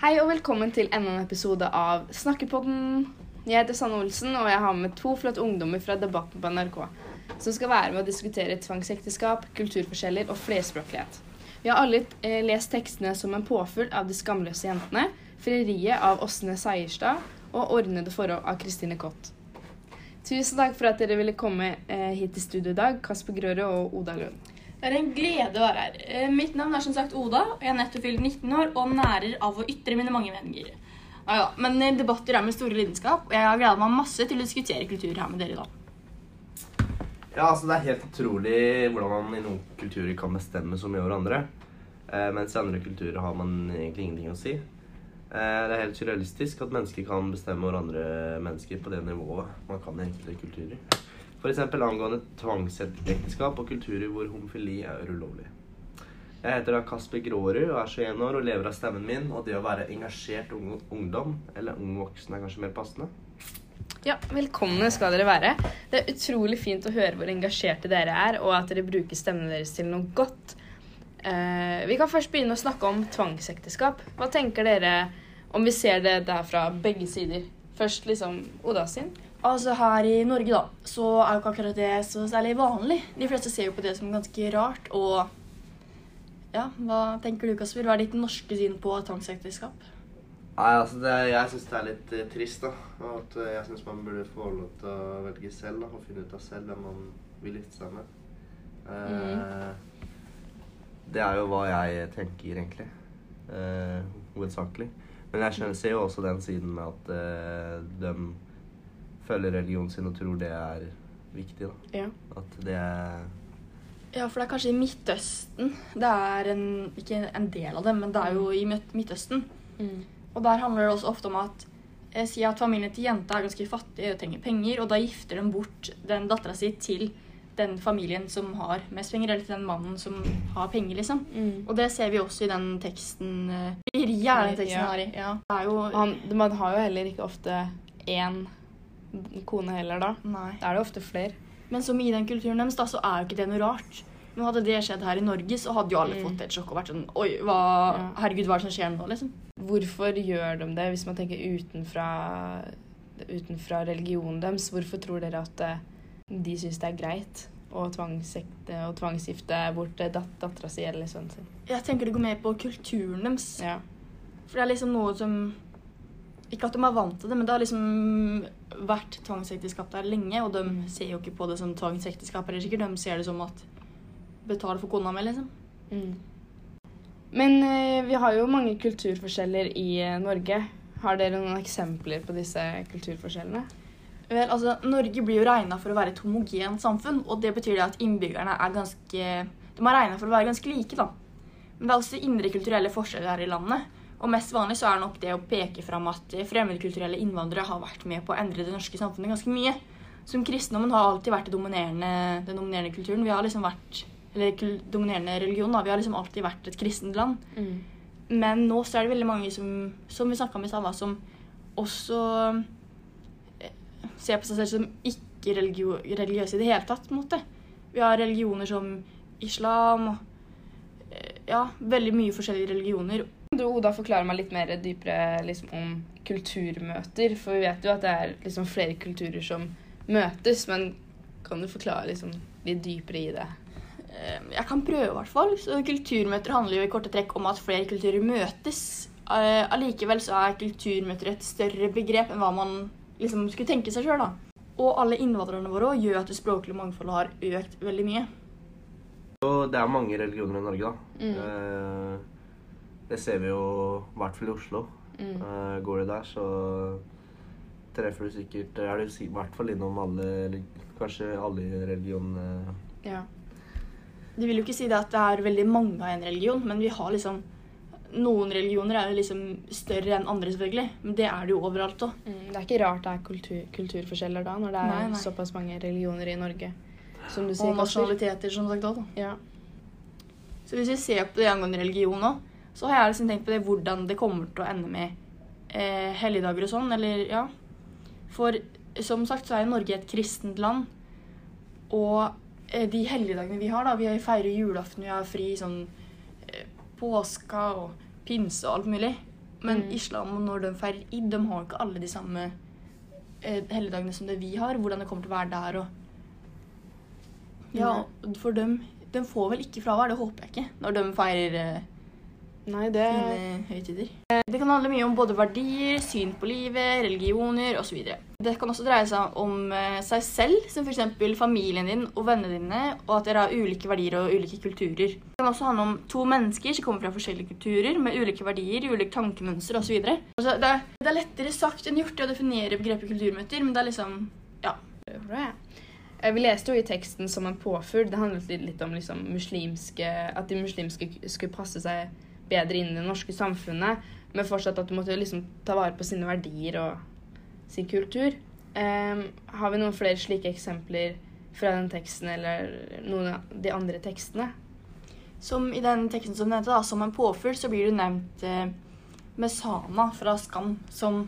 Hei og velkommen til enda en episode av Snakkepodden. Jeg heter Sanne Olsen, og jeg har med to flotte ungdommer fra Debatten på NRK som skal være med å diskutere tvangsekteskap, kulturforskjeller og flerspråklighet. Vi har alle eh, lest tekstene som en påfugl av De skamløse jentene, Frieriet av Åsne Seierstad og Ordnede forhold av Kristine Kott. Tusen takk for at dere ville komme eh, hit til studio i dag, Kasper Grøre og Oda Lund. Det er en glede å være her. Eh, Mitt navn er som sagt Oda, og jeg er nettopp fylt 19 år og nærer av å ytre mine mange meninger. Ja, ja. Men eh, debatter er med store lidenskap, og jeg har gleda meg masse til å diskutere kultur her med dere i dag. Ja, altså Det er helt utrolig hvordan man i noen kulturer kan bestemme så mye over andre. Eh, mens i andre kulturer har man egentlig ingenting å si. Eh, det er helt surrealistisk at mennesker kan bestemme over andre mennesker på det nivået man kan i enkelte kulturer. F.eks. angående tvangsekteskap og kulturer hvor homofili er ulovlig. Jeg heter da Kasper Grårud og er 21 år og lever av stemmen min og det å være engasjert ung ungdom, eller ung voksen er kanskje mer passende. Ja, Velkomne skal dere være. Det er utrolig fint å høre hvor engasjerte dere er, og at dere bruker stemmen deres til noe godt. Eh, vi kan først begynne å snakke om tvangsekteskap. Hva tenker dere om vi ser det der fra begge sider? Først liksom Oda sin. Altså Her i Norge da, så er jo ikke akkurat det så særlig vanlig. De fleste ser jo på det som ganske rart. Og ja, hva tenker du, Kasper? Hva er ditt norske syn på tvangsekteskap? Nei, altså det, Jeg syns det er litt eh, trist. da, at eh, Jeg syns man burde få lov til å velge selv da, og finne ut av selv hvem man vil gifte seg med. Eh, Det er jo hva jeg tenker, egentlig. Eh, hovedsakelig. Men jeg skjønner, ser jo også den siden med at eh, de følger religionen sin og tror det er viktig. da. Ja. At det er Ja, for det er kanskje i Midtøsten. Det er en, ikke en del av det, men det er jo i Midtøsten. Midtøsten. Og der handler det også ofte om at eh, Si at familien til jenta er ganske fattig og trenger penger, og da gifter de bort den dattera si til den familien som har mest penger, eller til den mannen som har penger, liksom. Mm. Og det ser vi også i den teksten uh, Ria er den teksten Ja. i. Ja. Det er jo Han, man har jo heller ikke ofte én kone heller, da. Nei. Da er det ofte flere. Men som i den kulturen deres, da, så er jo ikke det noe rart. Men hadde det skjedd her i Norge, så hadde jo alle Mm. fått et sjokk og vært sånn Oi, hva Ja. Herregud, hva er det som skjer nå, liksom? Hvorfor gjør de det, hvis man tenker utenfra, utenfra religionen deres? Hvorfor tror dere at eh, de syns det er greit å tvangsgifte bort eh, dat dattera si eller sønnen sin? Jeg tenker det går mer på kulturen deres. Ja. For det er liksom noe som Ikke at de er vant til det, men det har liksom vært tvangsekteskap der lenge, og de ser jo ikke på det som tvangsekteskap, eller sikkert. De ser det som at betale for kona mi, liksom. Mm. Men eh, vi har jo mange kulturforskjeller i eh, Norge. Har dere noen eksempler på disse kulturforskjellene? Vel, altså, Norge blir jo regna for å være et homogent samfunn, og det betyr det at innbyggerne er ganske De er regna for å være ganske like, da. Men det er også indre kulturelle forskjeller her i landet. Og mest vanlig så er nok det å peke fram at fremmedkulturelle innvandrere har vært med på å endre det norske samfunnet ganske mye. Som kristendommen har alltid vært det dominerende, den dominerende kulturen. Vi har liksom vært Eller dominerende religion, da. Vi har liksom alltid vært et kristent land. Men nå så er det veldig mange som, som vi snakka om i stad, som også eh, ser på seg selv som ikke religiøse i det hele tatt. på en måte. Vi har religioner som islam og eh, ja, veldig mye forskjellige religioner. Du, Oda, forklare meg litt mer dypere liksom, om kulturmøter. For vi vet jo at det er liksom, flere kulturer som møtes, men kan du forklare liksom, litt dypere i det? Eh, Jeg kan prøve, i hvert fall. Så Kulturmøter handler jo i korte trekk om at flere kulturer møtes. Eh, Allikevel så er kulturmøter et større begrep enn hva man liksom skulle tenke seg sjøl. Og alle innvandrerne våre gjør at det språklige mangfoldet har økt veldig mye. Og det er mange religioner i Norge, da. Mm. Eh, det ser vi jo i hvert fall i Oslo. Mm. Uh, går du der, så treffer du sikkert Er du i hvert fall innom alle eller Kanskje alle religionene. Ja. Det vil jo ikke si det at det er veldig mange av en religion, men vi har liksom Noen religioner er jo liksom større enn andre, selvfølgelig. Men det er det jo overalt òg. Mm. Det er ikke rart det er kultur kulturforskjeller da, når det er Nei, nei. såpass mange religioner i Norge. Som du Og sier, og nasjonaliteter, som sagt òg. Ja. Så hvis vi ser på det angående religion nå, så har jeg liksom tenkt på det hvordan det kommer til å ende med eh, helligdager og sånn, eller ja. For som sagt så er Norge et kristent land. Og eh, de helligdagene vi har, da Vi feirer julaften, vi har fri sånn eh, påska og pinse og alt mulig. Men Mm. islam, når de feirer id, de har ikke alle de samme eh, helligdagene som det vi har. Hvordan det kommer til å være der og Ja, for dem De får vel ikke fravær, det håper jeg ikke, når de feirer eh, Nei, det sine høytider. Det kan handle mye om både verdier, syn på livet, religioner osv. Det kan også dreie seg om eh, seg selv, som f.eks. familien din og vennene dine, og at dere har ulike verdier og ulike kulturer. Det kan også handle om to mennesker som kommer fra forskjellige kulturer, med ulike verdier, ulike tankemønster osv. Altså, det, det er lettere sagt enn gjort å definere begrepet kulturmøter, men det er liksom Ja. Bra. Eh, Vi leste jo i teksten som en påfugl. Det handlet litt om liksom muslimske At de muslimske skulle passe seg bedre inn i det norske samfunnet, men fortsatt at du måtte liksom ta vare på sine verdier og sin kultur. Um, har vi noen flere slike eksempler fra den teksten eller noen av de andre tekstene? Som i den teksten som du nevnte, da, som en påfugl, så blir det nevnt eh, Mesana fra Skam, som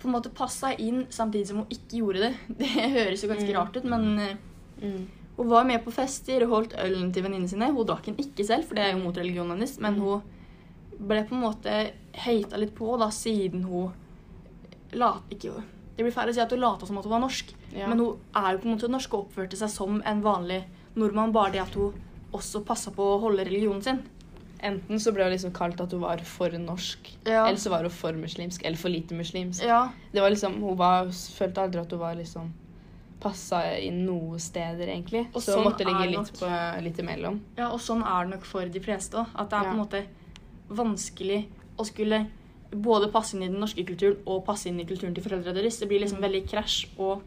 på en måte passa inn samtidig som hun ikke gjorde det. Det høres jo ganske Mm. rart ut, men eh, Mm. Hun var med på fester og holdt ølen til venninnene sine. Hun drakk den ikke selv, for det er jo mot religionen hennes, men Mm. hun ble på en måte hata litt på da, siden hun lat, ikke, Det blir feil å si at hun lata som at hun var norsk, Ja. men hun er jo på en måte norsk og oppførte seg som en vanlig nordmann, bare det at hun også passa på å holde religionen sin. Enten så ble hun liksom kalt at hun var for norsk, Ja. eller så var hun for muslimsk, eller for lite muslimsk. Ja, Det var liksom, Hun var, følte aldri at hun var liksom passa i noe steder, egentlig. Og så sånn måtte ligge litt, litt, på, litt imellom. ja, og sånn er det nok for de fleste òg. At det er på en måte vanskelig å skulle både passe inn i den norske kulturen og passe inn i kulturen til foreldrene deres. Det blir liksom Mm. veldig krasj, og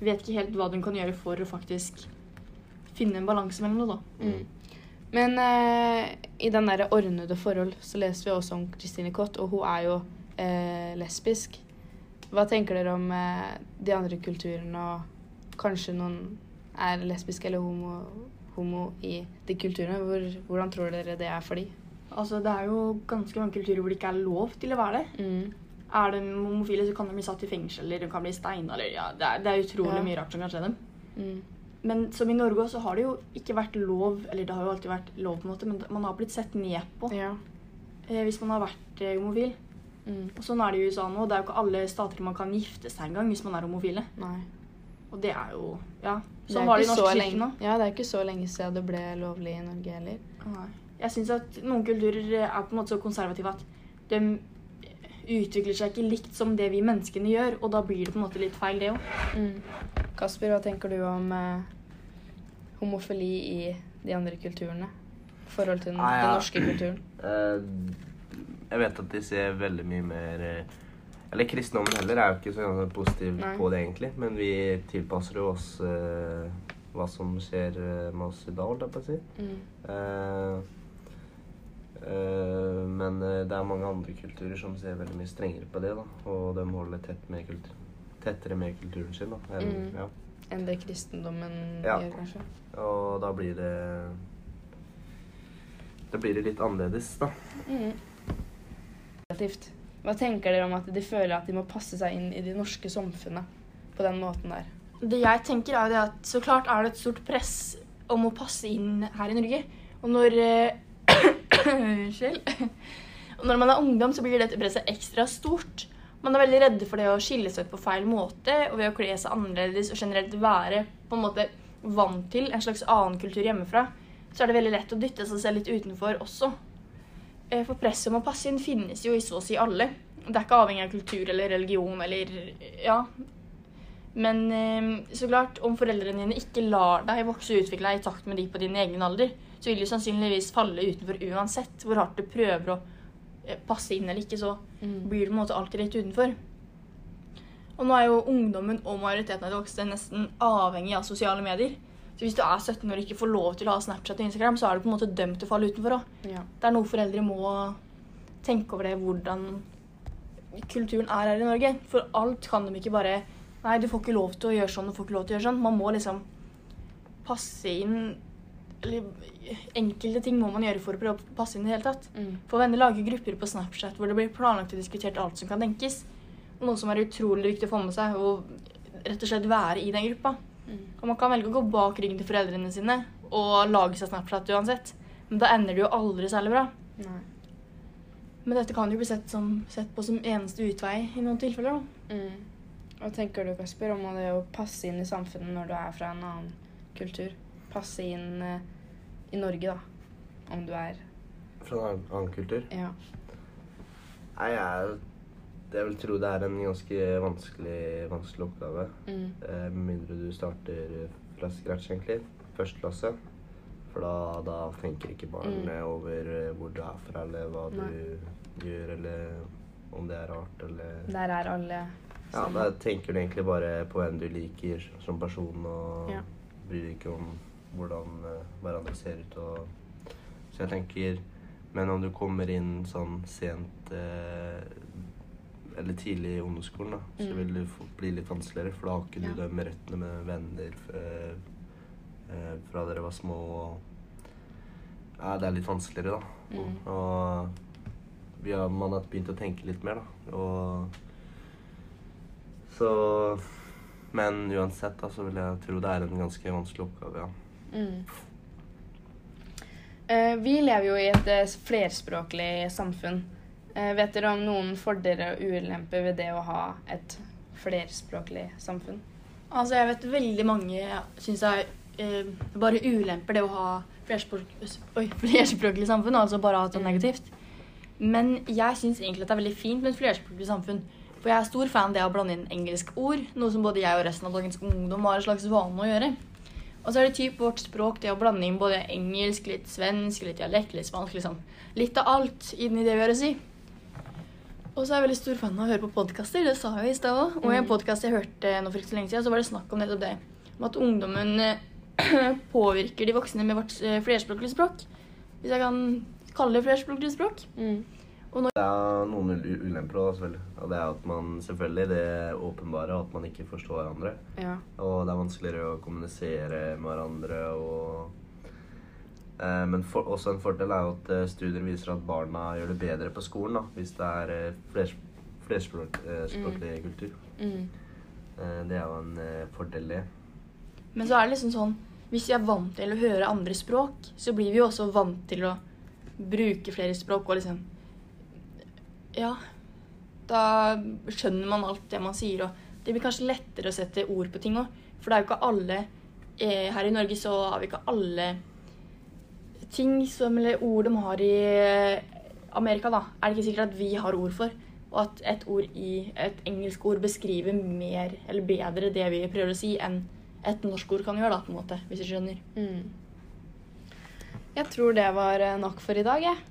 vet ikke helt hva du kan gjøre for å faktisk finne en balanse mellom det, da. Mm. Men eh, i den derre ordnede forhold så leser vi også om Christine Kott, og hun er jo eh, lesbisk. Hva tenker dere om eh, de andre kulturene, og kanskje noen er lesbiske eller homo, homo i de kulturene? Hvor, hvordan tror dere det er for de? Altså, det er jo ganske mange kulturer hvor det ikke er lov til å være det. Mm. Er de homofile, så kan de bli satt i fengsel, eller de kan bli steina, ja, det er, det er utrolig Ja. mye rart som kan skje dem. Mm. Men som i Norge også, så har det jo ikke vært lov, eller det har jo alltid vært lov på en måte, men man har blitt sett ned på Ja. eh, hvis man har vært eh, homofil. Mm. Og sånn er det i USA nå. Det er jo ikke alle stater man kan gifte seg engang hvis man er homofile. Nei. Og det er jo Ja. Sånn var det i norsk så kirke nå. lenge- Ja, det er ikke så lenge siden det ble lovlig i Norge heller. Nei. Jeg syns at noen kulturer er på en måte så konservative at de utvikler seg ikke likt som det vi menneskene gjør, og da blir det på en måte litt feil, det òg. Mm. Kasper, hva tenker du om eh, homofili i de andre kulturene? I forhold til den, Ah, ja. den norske kulturen? Uh, jeg vet at de ser veldig mye mer eh, Eller kristendommen heller er jo ikke så positiv Nei. på det, egentlig. Men vi tilpasser jo oss uh, hva som skjer eh, med oss i dag, holdt jeg på å si. Mm. Uh, uh, men det er mange andre kulturer som ser veldig mye strengere på det, da. Og de holder tett med kultur, tettere med kulturen sin, da. enn- Mm. ja. en det kristendommen Ja. gjør, kanskje? Og da blir det Da blir det litt annerledes, da. Mm. Relativt. Hva tenker dere om at de føler at de må passe seg inn i det norske samfunnet på den måten der? Det jeg tenker er at så klart er det et stort press om å passe inn her i Norge. Og når eh, Unnskyld. Og når man er ungdom, så blir dette presset ekstra stort. Man er veldig redde for det å skille seg ut på feil måte og ved å kle seg annerledes og generelt være på en måte vant til en slags annen kultur hjemmefra, så er det veldig lett å dytte seg selv litt utenfor også. Eh, For presset om å passe inn finnes jo i så å si alle. Det er ikke avhengig av kultur eller religion eller ja, men eh, så klart, om foreldrene dine ikke lar deg vokse og utvikle deg i takt med de på din egen alder, så vil du sannsynligvis falle utenfor uansett hvor hardt du prøver å eh, passe inn eller ikke, så Mm. blir du på en måte alltid litt utenfor. Og nå er jo ungdommen og majoriteten av de voksne nesten avhengig av sosiale medier. Så hvis du er 17 år og ikke får lov til å ha Snapchat og Instagram, så er du på en måte dømt til å falle utenfor òg. Ja. Det er noe foreldre må tenke over det, hvordan kulturen er her i Norge. For alt kan de ikke bare Nei, du får ikke lov til å gjøre sånn, du får ikke lov til å gjøre sånn. Man må liksom passe inn Eller enkelte ting må man gjøre for å prøve å passe inn i det hele tatt. Mm. For venner lager grupper på Snapchat hvor det blir planlagt og diskutert alt som kan tenkes. Noe som er utrolig viktig å få med seg, og rett og slett være i den gruppa. Mm. Og man kan velge å gå bak ryggen til foreldrene sine og lage seg Snapchat uansett. Men da ender det jo aldri særlig bra. Nei. Men dette kan jo bli sett, som, sett på som eneste utvei i noen tilfeller. da. Mm. Hva tenker du, Kasper, om det å passe inn i samfunnet når du er fra en annen kultur? Passe inn uh, i Norge, da. Om du er Fra en annen, annen kultur. Ja. Nei, jeg, jeg vil tro det er en ganske vanskelig, vanskelig oppgave. Mm. Eh, mindre du starter fra scratch, egentlig. Første klasse. For da, da tenker ikke barnet Mm. over eh, hvor du er fra, eller hva Nei. du gjør, eller om det er rart, eller Der er alle Ja, da tenker du egentlig bare på hvem du liker som person, og Ja. bryr deg ikke om hvordan eh, hverandre ser ut. Og... Så jeg tenker Men om du kommer inn sånn sent eh, eller tidlig i ungdomsskolen, da, så Mm. vil det bli litt vanskeligere, for da har ikke du Ja. de røttene med venner eh, eh, fra dere var små. Og, ja, det er litt vanskeligere, da. Mm. Og vi har, man har begynt å tenke litt mer, da. Og så Men uansett, da, så vil jeg tro det er en ganske vanskelig oppgave, ja. Mm. Eh, vi lever jo i et eh, flerspråklig samfunn. Eh, vet dere om noen fordeler og ulemper ved det å ha et flerspråklig samfunn? Altså, jeg vet veldig mange syns det er eh, bare ulemper det å ha flerspråk, oi, flerspråklig samfunn, altså bare ha det er negativt. Men jeg syns egentlig at det er veldig fint med et flerspråklig samfunn. For jeg er stor fan av det å blande inn engelske ord, noe som både jeg og resten av dagens ungdom har en slags vane å gjøre. Og så er det typ vårt språk det å blande inn både engelsk, litt svensk, litt dialekt, litt spansk, liksom. Litt av alt inn i det vi har å si. Og så er jeg veldig stor fan av å høre på podkaster, det sa jeg i stad òg. Og i en Mm. podkast jeg hørte nå for ikke så lenge siden, så var det snakk om nettopp det. Om at ungdommen eh, påvirker de voksne med vårt flerspråklig flerspråklige språk. Hvis jeg kan kalle det flerspråklig språk. Det er noen ul- ulemper òg, selvfølgelig. Og det er at man selvfølgelig det åpenbare at man ikke forstår hverandre. Ja. Og det er vanskeligere å kommunisere med hverandre og eh, Men for, også en fordel er jo at eh, studier viser at barna gjør det bedre på skolen da, hvis det er eh, flers, flerspråklig kultur. Mm. Eh, det er jo en eh, fordel, det. Men så er det liksom sånn Hvis vi er vant til å høre andre språk, så blir vi jo også vant til å bruke flere språk og liksom Ja. Da skjønner man alt det man sier, og det blir kanskje lettere å sette ord på ting òg. For det er jo ikke alle eh, Her i Norge så har vi ikke alle ting som Eller ord de har i eh, Amerika, da. Er det ikke sikkert at vi har ord for. Og at et ord i et engelsk ord beskriver mer eller bedre det vi prøver å si, enn et norsk ord kan gjøre, da, på en måte, hvis du skjønner. Mm. Jeg tror det var eh, nok for i dag, jeg.